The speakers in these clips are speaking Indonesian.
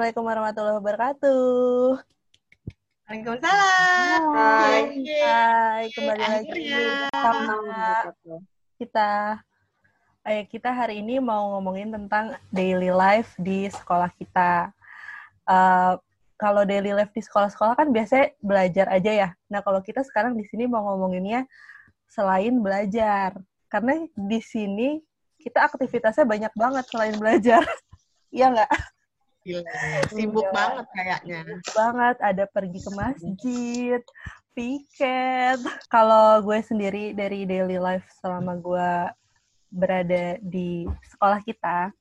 Assalamualaikum warahmatullahi wabarakatuh. Waalaikumsalam. Hai, hai kembali lagi Akhirnya. bersama kita. Eh, kita hari ini mau ngomongin tentang daily life di sekolah kita. Eh, kalau daily life di sekolah-sekolah kan biasanya belajar aja ya. Nah, kalau kita sekarang di sini mau ngomonginnya selain belajar. Karena di sini kita aktivitasnya banyak banget selain belajar. Iya nggak? Gila, sibuk Iya. banget kayaknya. banget ada pergi ke masjid piket kalau gue sendiri dari daily life selama gue berada di sekolah kita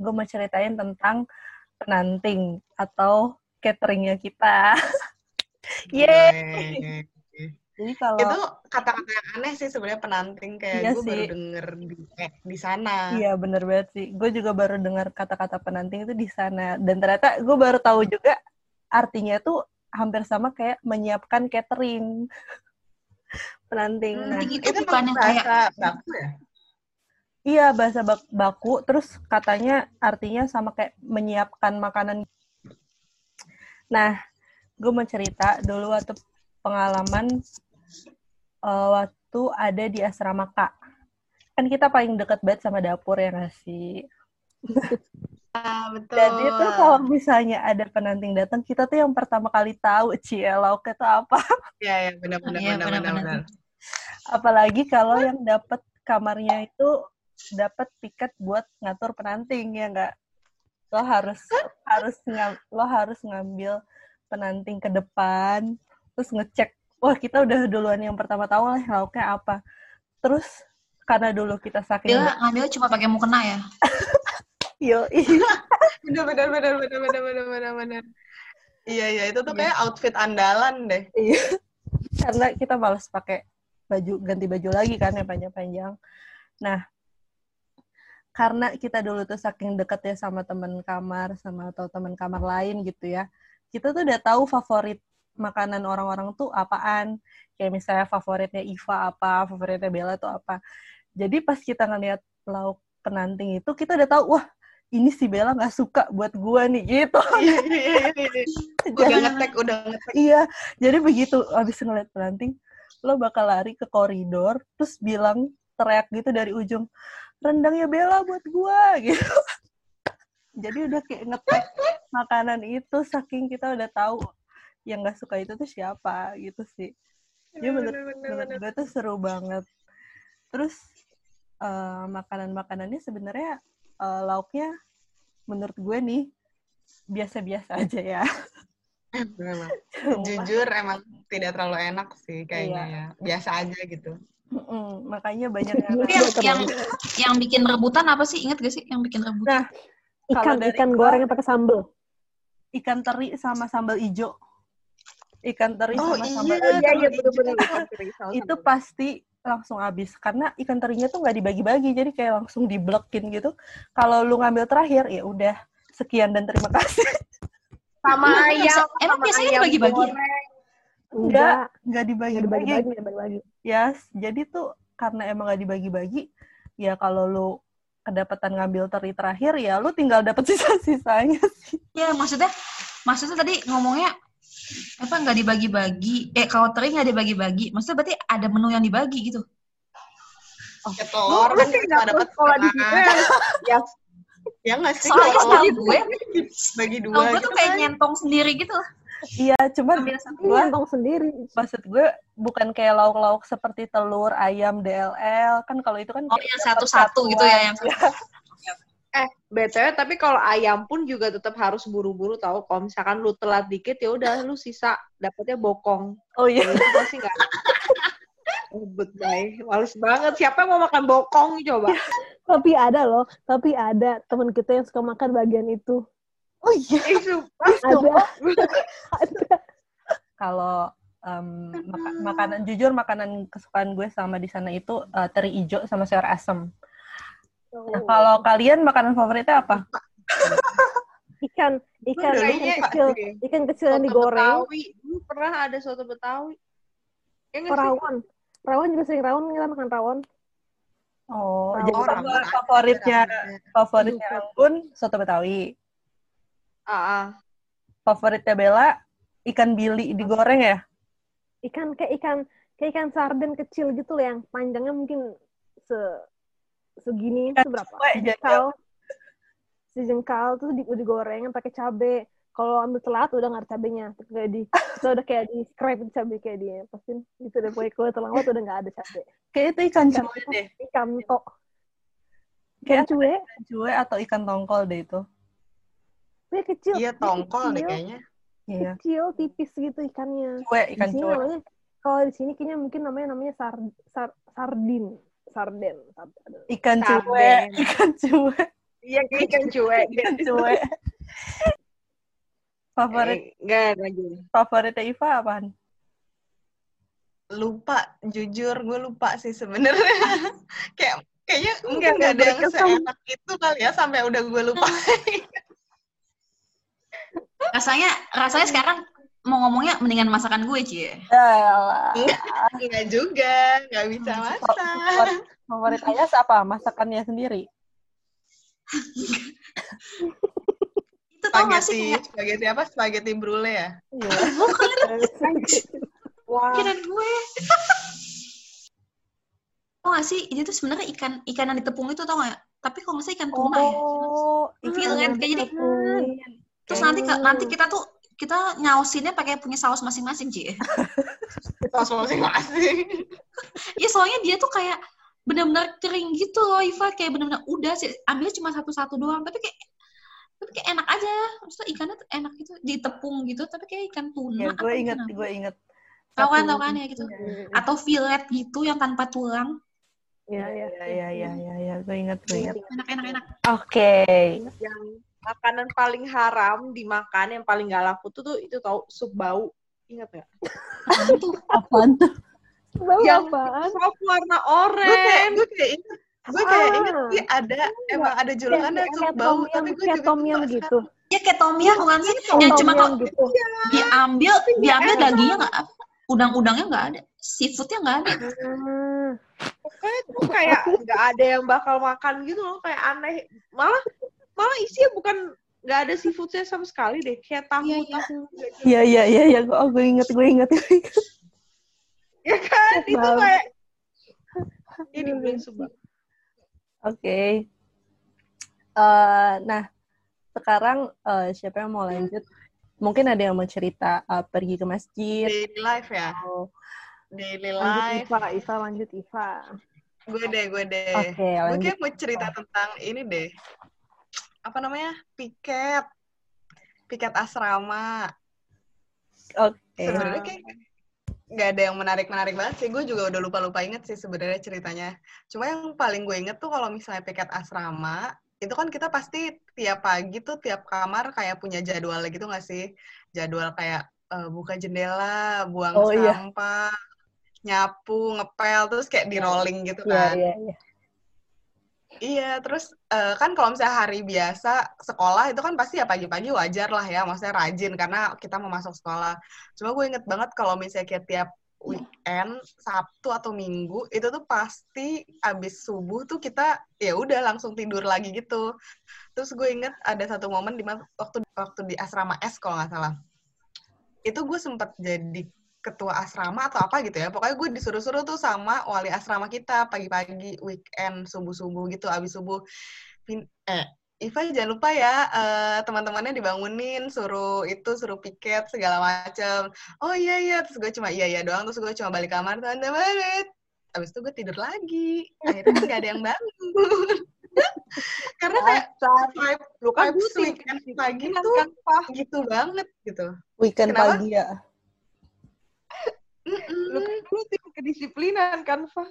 gue mau ceritain tentang penanting atau cateringnya kita Yeay. Jadi kalau Itu kata-kata yang aneh sih sebenarnya penanting kayak Iya gue baru sih. denger di, eh, di sana. Iya bener banget sih. Gue juga baru dengar kata-kata penanting itu di sana. Dan ternyata gue baru tahu juga artinya tuh hampir sama kayak menyiapkan catering. penanting. Hmm, Nah, itu itu bukan emang yang kayak bahasa baku ya? iya bahasa bak- baku. Terus katanya artinya sama kayak menyiapkan makanan. Nah, gue mau cerita dulu waktu pengalaman eh, waktu ada di asrama Kak. Kan kita paling deket banget sama dapur ya nggak sih? Ah, betul. Jadi tuh kalau misalnya ada penanting datang, kita tuh yang pertama kali tahu cie lauknya tuh apa. Iya, iya, benar-benar Iya, benar-benar. benar-benar. benar. Apalagi kalau yang dapat kamarnya itu dapat tiket buat ngatur penanting ya nggak? Lo harus harus ngam- lo harus ngambil penanting ke depan, terus ngecek. Wah kita udah duluan yang pertama tahu lah lauknya apa. Terus karena dulu kita saking dia ngambil cuma pakai mukena ya. yo Benar, benar, benar, benar, benar, benar, benar, benar. Iya, iya, itu tuh kayak outfit andalan deh. Iya. Karena kita males pakai baju ganti baju lagi kan yang panjang-panjang. Nah, karena kita dulu tuh saking deket ya sama temen kamar sama atau temen kamar lain gitu ya. Kita tuh udah tahu favorit makanan orang-orang tuh apaan. Kayak misalnya favoritnya Iva apa, favoritnya Bella tuh apa. Jadi pas kita ngeliat lauk penanting itu kita udah tahu wah ini si Bella nggak suka buat gua nih gitu. Iya, iya, iya, iya. Udah Jadi- ngetek, udah ngetek. Iya, jadi begitu abis ngeliat penanting, lo bakal lari ke koridor, terus bilang teriak gitu dari ujung, rendang ya Bella buat gua gitu. Jadi udah kayak ngetek makanan itu, saking kita udah tahu yang nggak suka itu tuh siapa gitu sih. Jadi menurut, Bener, bener, menurut bener. gue tuh seru banget. Terus eh, makanan-makanannya sebenarnya eh, lauknya menurut gue nih biasa-biasa aja ya. Memang. Jujur emang tidak terlalu enak sih kayaknya Iya. ya. Biasa aja gitu. Mm-mm, makanya banyak yang yang, yang yang bikin rebutan apa sih? Ingat gak sih yang bikin rebutan? Nah, ikan ikan goreng pakai sambel ikan teri sama sambal ijo. Ikan teri Oh sama iya, sambal iya, ijo. iya, bener-bener Itu pasti langsung habis karena ikan terinya tuh nggak dibagi-bagi jadi kayak langsung diblekin gitu. Kalau lu ngambil terakhir ya udah sekian dan terima kasih. sama Emang ayam emang sama biasanya ayam dibagi-bagi. Enggak, enggak nggak enggak dibagi-bagi. dibagi-bagi enggak dibagi-bagi Yes, jadi tuh karena emang nggak dibagi-bagi, ya kalau lu kedapatan ngambil teri terakhir ya lu tinggal dapet sisa-sisanya sih. Ya maksudnya maksudnya tadi ngomongnya apa nggak dibagi-bagi? Eh kalau teri nggak dibagi-bagi, maksudnya berarti ada menu yang dibagi gitu? Ya telur kan sih nggak dapat kalau di situ ya, ya Ya nggak sih? Soalnya Kalau gue, bagi dua kalau gue gitu tuh kayak kan. nyentong sendiri gitu. Iya, cuman. Gua- nyentong sendiri maksud gue bukan kayak lauk-lauk seperti telur, ayam, DLL kan kalau itu kan Oh yang satu-satu gitu ya yang Eh, BTW tapi kalau ayam pun juga tetap harus buru-buru tahu kalau misalkan lu telat dikit ya udah lu sisa dapetnya bokong. Oh iya, itu pasti enggak. Oh, goodbye. Males banget. Siapa yang mau makan bokong coba? tapi ada loh tapi ada teman kita yang suka makan bagian itu oh iya. Eh, sumpah. ada ada Kalau em, maka- makanan jujur makanan kesukaan gue sama di sana itu eh, teri ijo sama sayur asem. Nah, kalau kalian makanan favoritnya apa? ikan ikan ikan kecil ikan kecil yang digoreng Betawi. Dulu pernah ada soto Betawi. Ya rawon rawon juga sering rawon kita makan rawon Oh, Rawon. jadi rawon favoritnya favoritnya Anggun soto Betawi. Ah, ah. Favoritnya Bella ikan bili digoreng ya? Ikan kayak ikan kayak ikan sarden kecil gitu loh yang panjangnya mungkin se segini Ikan seberapa? cuek, Sejengkal. Sejengkal terus di, digoreng pakai cabe. Kalau ambil telat udah nggak ada cabenya. Terus kayak di itu udah kayak di scrape cabe kayak di pasti gitu deh pokoknya kalau terlambat udah nggak ada cabe. Kayak itu ikan cuek deh. ikan tok. Ikan Kayak cuek. ikan cuek atau ikan tongkol deh itu. Dia kecil. Iya dia tongkol deh kecil, kayaknya. Iya. Kecil, tipis gitu ikannya. Cuek, Di ikan cuek. kalau di sini kayaknya mungkin namanya namanya sar, sar, sardin. Sarden. Sarden. Ikan cuek, ikan cuek, Iya ikan cuek. ikan cuek. Favorit Eh, Enggak lagi. favoritnya Iva apaan? Lupa, jujur gue lupa sih sebenarnya. kayak kayaknya mungkin Enggak, nggak ada yang seenak itu kali ya sampai udah gue lupa. Rasanya rasanya sekarang mau ngomongnya mendingan masakan gue, Cie. Ya elah. Enggak juga, nggak bisa masak. Favorit, favorit Ayas apa? Masakannya sendiri. Itu Spaghetti, kayak spaghetti apa? Spaghetti brulee ya? Iya. Pikiran gue. tau gak sih, ini tuh sebenarnya ikan ikan yang ditepung itu tau gak? Tapi kalau nggak salah ikan tuna ya. Oh, Feel ikan kan, kayak jadi- tepung. Terus nanti nanti kita tuh kita nyausinnya pakai punya saus masing-masing, Ci. Saus masing-masing. Ya soalnya dia tuh kayak benar-benar kering gitu loh, Iva kayak benar-benar udah sih ambilnya cuma satu-satu doang, tapi kayak tapi kayak enak aja. Maksudnya ikannya tuh enak gitu, ditepung gitu, tapi kayak ikan Ya, tuna. gue atau inget, gue inget. Tahu kan, tahu kan ya gitu. Iya, Atau fillet gitu yang tanpa tulang. Iya, iya. iya, iya, iya, iya, iya, gue inget, gue inget. Enak, enak, enak. Oke. Yang makanan paling haram dimakan yang paling gak laku tuh tuh itu tau sup bau. Ingat gak? Apaan tuh? Bau Yang apaan? Sup warna oranye. gue kayak inget, gue kayak Ah. inget sih ada, emang ada julukannya sup bau, tapi gue juga tom yum gitu. Ya kayak tom yum bukan sih? Yang cuma kok gitu. diambil, diambil dagingnya nggak apa? Udang-udangnya nggak ada, seafoodnya nggak ada. Pokoknya tuh kayak nggak ada yang bakal makan gitu loh. Kayak aneh. Malah malah isinya bukan nggak ada seafoodnya sama sekali deh. Kayak tahu Iya, iya. tahu. Iya, iya, iya, iya. Oh, gue inget, gue inget. gue inget. Ya kan? Itu kayak ini dibilang sup bau. Oke. Eh, nah, sekarang eh, siapa yang mau lanjut? Mungkin ada yang mau cerita eh, pergi ke masjid. Daily life ya? atau- Daily Lanjut life. Iva, Iva lanjut Iva. Gue deh, gue deh. Lanjut. kayak mau cerita tentang ini deh. Apa namanya? Piket. Piket asrama. Oke. Sebenarnya kayak nggak ada yang menarik-menarik banget sih. Gue juga udah lupa-lupa inget sih sebenarnya ceritanya. Cuma yang paling gue inget tuh kalau misalnya piket asrama, itu kan kita pasti tiap pagi tuh tiap kamar kayak punya jadwal gitu nggak sih? Jadwal kayak eh, buka jendela, buang Oh, iya. sampah, nyapu, ngepel, terus kayak di rolling gitu Iya, kan. iya, iya. Iya, terus eh, kan kalau misalnya hari biasa sekolah itu kan pasti ya pagi-pagi wajar lah ya, maksudnya rajin karena kita mau masuk sekolah. Cuma gue inget banget kalau misalnya kayak tiap weekend, Sabtu atau Minggu, itu tuh pasti abis subuh tuh kita ya udah langsung tidur lagi gitu. Terus gue inget ada satu momen di waktu waktu di asrama S kalau nggak salah. Itu gue sempat jadi ketua asrama atau apa gitu ya. Pokoknya gue disuruh-suruh tuh sama wali asrama kita pagi-pagi, weekend, subuh-subuh gitu, abis subuh. Eh, Iva jangan lupa ya, eh, teman-temannya dibangunin, suruh itu, suruh piket, segala macem. Oh iya, iya. Terus gue cuma iya, iya doang. Terus gue cuma balik kamar, banget. Abis itu gue tidur lagi. Akhirnya nggak ada yang bangun. Karena kayak vibe, Lu kan butuh weekend pagi tuh kan, Pak. gitu banget gitu. Weekend Kenapa? pagi ya. Lu kan butuh kedisiplinan kan, Pak.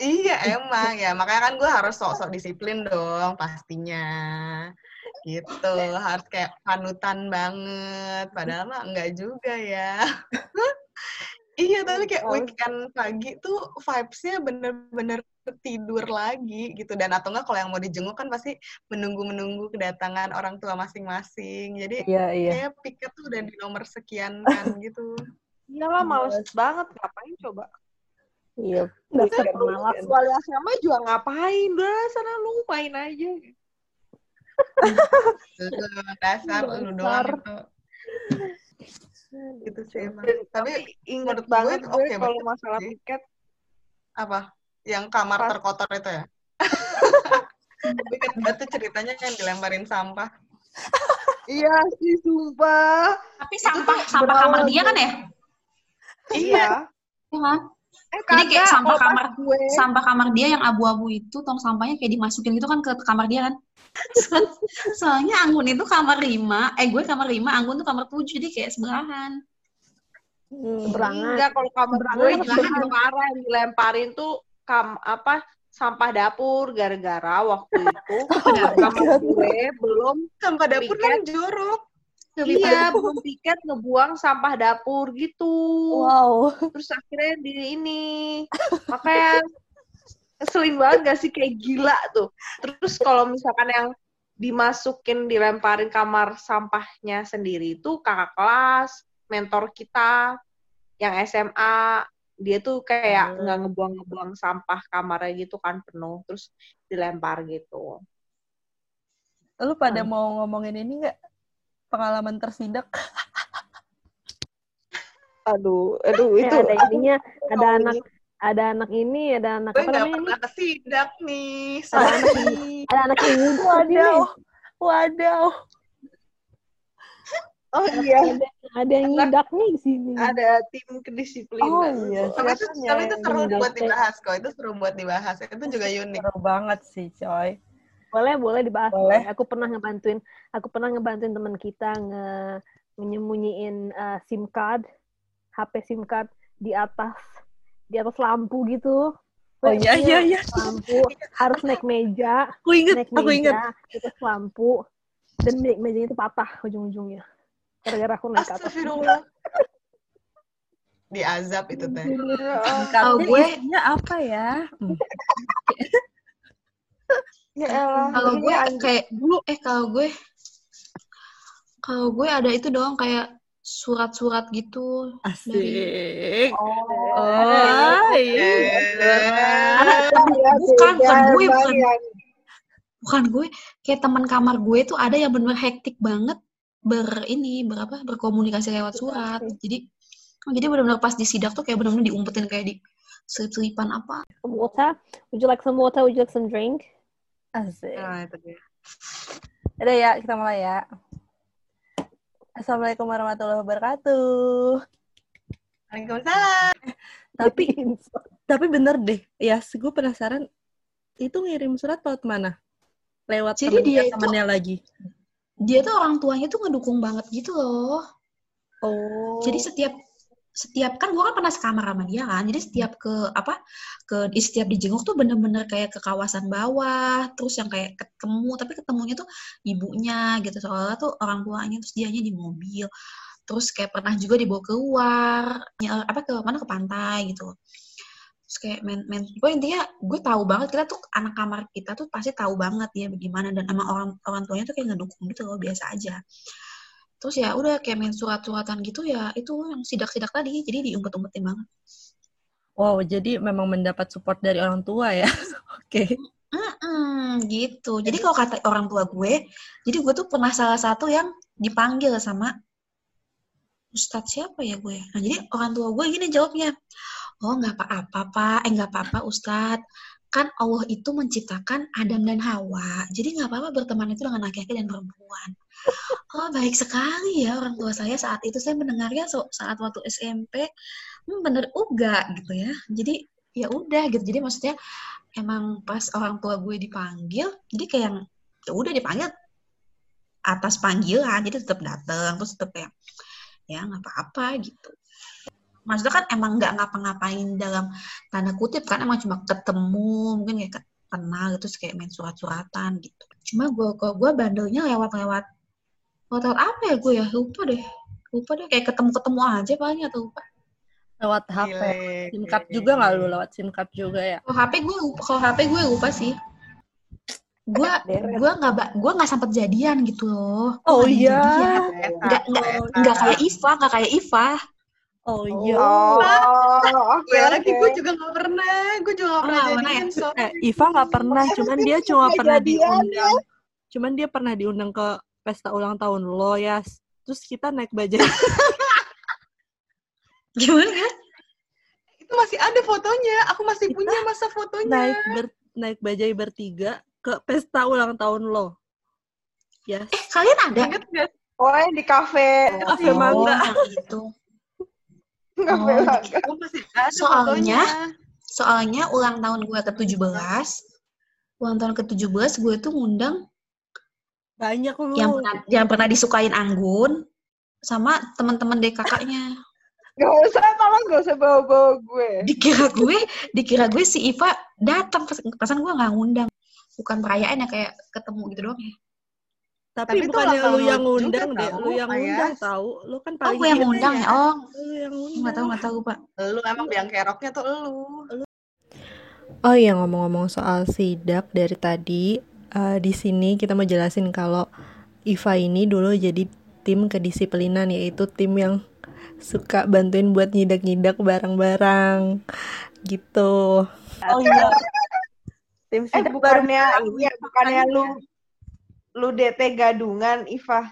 Iya emang ya. Makanya kan gue harus sok-sok disiplin dong pastinya. Gitu. Harus kayak panutan banget. Padahal mah enggak juga ya. Iya tapi kayak weekend pagi tuh vibes-nya bener-bener tidur lagi gitu. Dan atau enggak kalau yang mau dijenguk kan pasti menunggu-menunggu kedatangan orang tua masing-masing. Jadi Iya, iya. kayak piket tuh udah di nomor sekian kan gitu Iyalah, males banget. Ngapain coba? Iya. Pemalas. weekend. Wali asrama juga ngapain? Udah sana lu main aja. Dasar lu doang itu. Gitu sih emang. Tapi inget banget gue oke kalau banget masalah sih. piket apa? Yang kamar Pas- terkotor itu ya? Banget tuh ceritanya yang dilemparin sampah. iya sih sumpah Tapi sampah sampah kamar dia kan ya? Iya Iya kan? eh Jadi kayak sampah kamar gue sampah kamar dia yang abu-abu itu tong sampahnya kayak dimasukin gitu kan ke kamar dia kan. So- Soalnya Anggun itu kamar 5, eh gue kamar 5, Anggun tuh kamar 7, jadi kayak sebelahan. Seberangan. enggak kalau kamar Berangan gue sebelahan? parah yang dilemparin tuh kam apa sampah dapur gara-gara waktu itu kamar gue belum Sampah dapur kan jorok. Iya belum piket ngebuang sampah dapur gitu Wow. terus akhirnya di ini makanya keselin banget gak sih kayak gila tuh terus kalau misalkan yang dimasukin dilemparin kamar sampahnya sendiri itu kakak kelas mentor kita yang SMA dia tuh kayak Hmm. nggak ngebuang-ngebuang sampah kamarnya gitu kan penuh terus dilempar gitu Lu pada mau ngomongin ini nggak? Pengalaman tersidak? aduh aduh itu ada ininya, ada Oh, anak ada anak ini, ada anak Gue apa namanya ini? kesidak nih. Ada anak Sorry. Ada anak Wadaw. nih. Wadaw. oh iya Ada, ada yang nyidak nih di sini. ada tim kedisiplinan Oh iya. Tapi itu, tapi itu seru buat dibahas kok. Itu seru buat dibahas. Itu juga unik. Seru banget sih, coy. Boleh, boleh dibahas. Boleh. Aku pernah ngebantuin, aku pernah ngebantuin teman kita nge menyembunyiin uh, SIM card, HP SIM card di atas di atas lampu gitu. Oh iya, iya, iya. Lampu harus naik meja, Aku inget, naik aku inget. atas lampu dan naik mejanya itu patah ujung-ujungnya. Gara-gara aku naik ke atas. Di azab itu teh. Kalau Ini gue isinya apa ya? Ya elah kalau gue kayak dulu eh kalau gue kalau gue ada itu dong kayak surat-surat gitu Asik. oh, Oh, iya. ya, bukan beda, bukan gue bukan bukan gue kayak teman kamar gue tuh ada yang benar hektik banget ber ini berapa berkomunikasi lewat surat jadi jadi benar-benar pas di sidak tuh kayak benar-benar diumpetin kayak di selip-selipan apa Some water? Would you like some water? Would you like some drink? Asik. Nah, itu dia. Udah ya, kita mulai ya. Assalamualaikum warahmatullahi wabarakatuh. Waalaikumsalam. Tapi, tapi bener deh, ya, gue penasaran, itu ngirim surat lewat mana? Lewat Jadi temennya, dia itu- temennya lagi? dia tuh orang tuanya tuh ngedukung banget gitu loh Oh. jadi setiap setiap kan gue kan pernah sekamar sama dia kan jadi setiap ke apa ke setiap dijenguk tuh bener-bener kayak ke kawasan bawah terus yang kayak ketemu tapi ketemunya tuh ibunya gitu soalnya tuh orang tuanya terus dianya di mobil terus kayak pernah juga dibawa keluar ya, apa ke mana ke pantai gitu. Terus kayak main main gue intinya gue tahu banget kita tuh anak kamar kita tuh pasti tahu banget ya bagaimana dan emang orang orang tuanya tuh kayak ngedukung gitu loh biasa aja terus ya udah kayak main surat-suratan gitu ya itu yang sidak-sidak tadi jadi diumpet-umpetin banget. Wow, jadi memang mendapat support dari orang tua ya. Oke. Mm-mm, gitu. Jadi kalau kata orang tua gue jadi gue tuh pernah salah satu yang dipanggil sama Ustadz siapa ya gue? Nah jadi orang tua gue gini jawabnya oh nggak apa-apa pak. Eh nggak apa-apa Ustadz kan Allah itu menciptakan Adam dan Hawa. Jadi nggak apa-apa berteman itu dengan laki-laki dan perempuan. Oh baik sekali ya orang tua saya saat itu. Saya mendengarnya saat waktu SMP hmm, bener uga gitu ya. Jadi ya udah gitu. Jadi maksudnya emang pas orang tua gue dipanggil jadi kayak yang ya udah dipanggil atas panggilan. Jadi tetap datang terus tetap kayak ya nggak apa-apa gitu maksudnya kan emang nggak ngapa-ngapain dalam tanda kutip kan emang cuma ketemu mungkin kayak kenal gitu terus kayak main surat-suratan gitu. Cuma gue kok gue bandelnya lewat-lewat lewat apa ya gue ya? Lupa deh lupa deh. Kayak ketemu-ketemu aja paling atau lupa. Lewat HP. Gile. SIM card juga nggak lu? Lewat SIM card juga ya? kalau HP gue lupa kalau HP gue lupa sih. Gue gue nggak gue nggak sempet jadian gitu loh. Oh iya. nggak nggak nggak kayak Iva nggak kayak Iva Oh iya. Oh, oke Gue lagi, oke. gue juga gak pernah. Gue juga gak pernah Oh, jadian, ya? sorry. Eh, Iva nggak pernah, cuman dia cuma pernah diundang. cuman dia pernah diundang ke pesta ulang tahun lo ya terus kita naik bajai Gimana kan? Itu masih ada fotonya. Aku masih Kita punya masa fotonya. naik ber, naik bajai bertiga ke pesta ulang tahun lo ya Eh, kalian ada? Ingat? Oh, di kafe. Kafe Mangga. Oh, gitu. Kafe Oh, masih ada Soalnya, fotonya. soalnya ulang tahun gue ke-17, ulang tahun ke-17 gue tuh ngundang banyak lu yang pernah yang pernah disukain Anggun sama teman-teman dek kakaknya. Gak usah, tolong gak usah bawa-bawa gue. Dikira gue, dikira gue si Iva datang pas pasan gue nggak ngundang. Bukan perayaan ya kayak ketemu gitu doang ya. Tapi, Tapi tahun lu yang ngundang deh lu yang Ayas. ngundang tahu lu kan Oh, paling gue yang ngundang ya. ya. Oh, lu yang ngundang nggak tahu nggak tahu Pak. Lu emang biang keroknya tuh lu. Oh iya ngomong-ngomong soal sidak dari tadi eh, di sini kita mau jelasin kalau Iva ini dulu jadi tim kedisiplinan yaitu tim yang suka bantuin buat nyidak-nyidak barang-barang gitu. Oh iya. tim Eh, bukannya, iya, bukannya lu lu DT gadungan, Iva.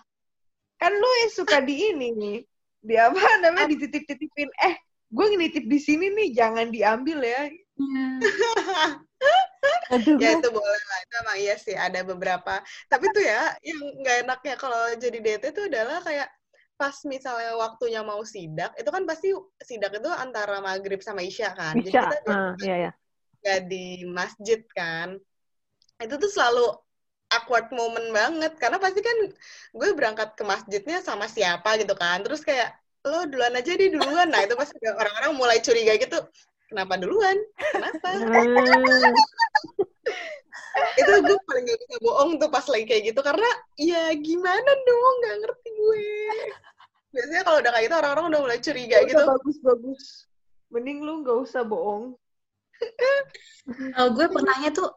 Kan lu yang suka di ini nih. Di apa namanya dititip-titipin. Eh, gue nitip di sini nih, jangan diambil ya. Aduh. Ya itu boleh lah. Itu emang iya sih ada beberapa. Tapi tuh ya yang nggak enaknya kalau jadi DT tuh adalah kayak pas misalnya waktunya mau sidak, itu kan pasti sidak itu antara maghrib sama isya kan. Jadi Bisa. kita Ah, iya, iya. nggak di masjid kan. Itu tuh selalu awkward moment banget karena pasti kan gue berangkat ke masjidnya sama siapa gitu kan. Terus kayak lo duluan aja di duluan. Nah, itu pasti orang-orang mulai curiga gitu. Kenapa duluan? Kenapa? Hmm. itu gue paling gak bisa bohong tuh pas lagi kayak gitu karena ya gimana dong nggak ngerti gue biasanya kalau udah kayak gitu orang-orang udah mulai curiga Gak gitu bagus-bagus. Mending lu gak usah bohong. Kalau gue pernahnya tuh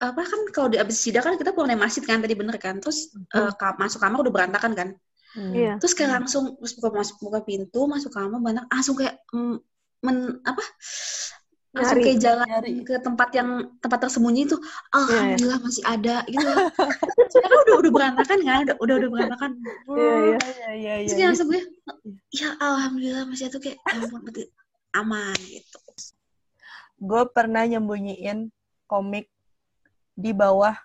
apa kan kalau di abis sidang kan kita pulang dari masjid kan tadi bener kan terus eh, ka- masuk kamar udah berantakan kan Hmm. Iya. terus kayak langsung terus buka masuk buka pintu masuk kamar banyak langsung kayak mm, men apa langsung Nyari. kayak jalan Nyari. ke tempat yang tempat tersembunyi itu alhamdulillah masih ada gitu karena udah udah berantakan kan udah udah, udah berantakan Iya, iya. iya, iya, terus iya. kayak langsung gue ya alhamdulillah masih ada tuh kayak ya ampun berarti aman gitu gue pernah nyembunyiin komik di bawah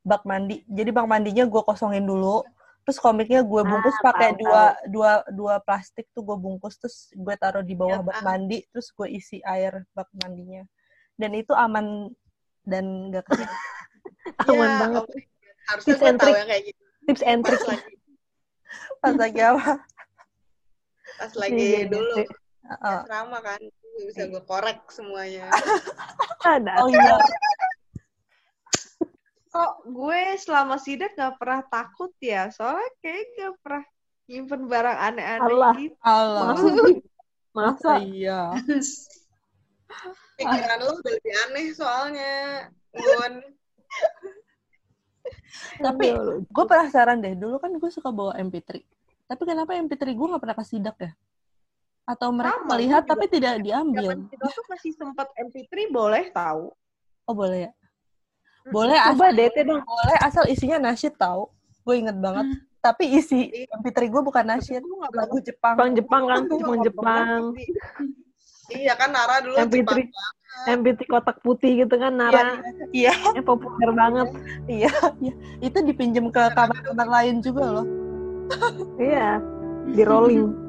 bak mandi. Jadi bak mandinya gue kosongin dulu. Terus komiknya gue bungkus Ah, pakai dua dua dua plastik tuh gue bungkus terus gue taruh di bawah Ya, bak ah. mandi terus gue isi air bak mandinya. Dan itu aman dan gak ke sini. Aman Ya, banget. oke. harusnya Tips gue and tahu trick. yang kayak gitu Tips and trick. pas lagi Pas lagi apa? pas lagi Iya, iya, dulu iya. Heeh. asrama kan bisa gue korek semuanya Ada. Oh iya. Kok gue selama sidak gak pernah takut ya? Soalnya kayak gak pernah nyimpen barang aneh-aneh Allah. gitu. Allah. Masa? Masa? Iya. pikiran lo udah lebih aneh soalnya Gun Tapi gue penasaran deh, dulu kan gue suka bawa MP3. Tapi kenapa MP3 gue gak pernah kasidak ya? Atau mereka Sama, melihat tapi tidak diambil? Zaman kita tuh masih sempat MP3 boleh tahu. Oh boleh ya? Boleh Coba asal, DT dong. boleh asal isinya nasyid tahu. Gue inget banget. Tapi isi MP3 gue bukan nasyid, Lu nggak lagu Jepang. Jepang Jepang kan, Jepang Jepang. iya kan Nara dulu MP3 Jepang MP3 kotak putih gitu kan Nara. Iya, Yang populer banget. iya, iya. Itu dipinjem ke kamar-kamar lain juga loh. Iya. Di rolling.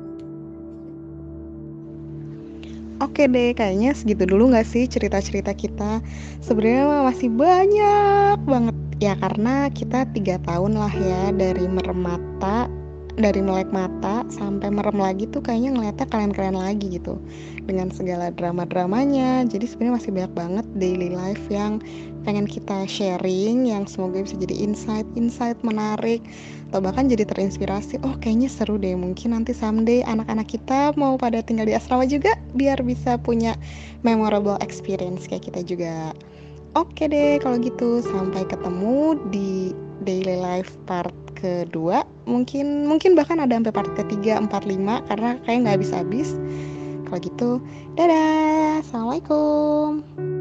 Oke deh, kayaknya segitu dulu nggak sih cerita-cerita kita. Sebenarnya masih banyak banget ya karena kita tiga tahun lah ya dari merem mata, dari melek mata sampai merem lagi tuh kayaknya ngeliatnya kalian-kalian lagi gitu. Dengan segala drama-dramanya. Jadi sebenarnya masih banyak banget daily life yang pengen kita sharing, yang semoga bisa jadi insight-insight menarik atau bahkan jadi terinspirasi. Oh kayaknya seru deh. Mungkin nanti someday anak-anak kita mau pada tinggal di asrama juga biar bisa punya memorable experience kayak kita juga. Oke deh kalau gitu. Sampai ketemu di daily life part kedua mungkin mungkin bahkan ada sampai part ketiga empat lima karena kayak nggak habis habis kalau gitu dadah. Assalamualaikum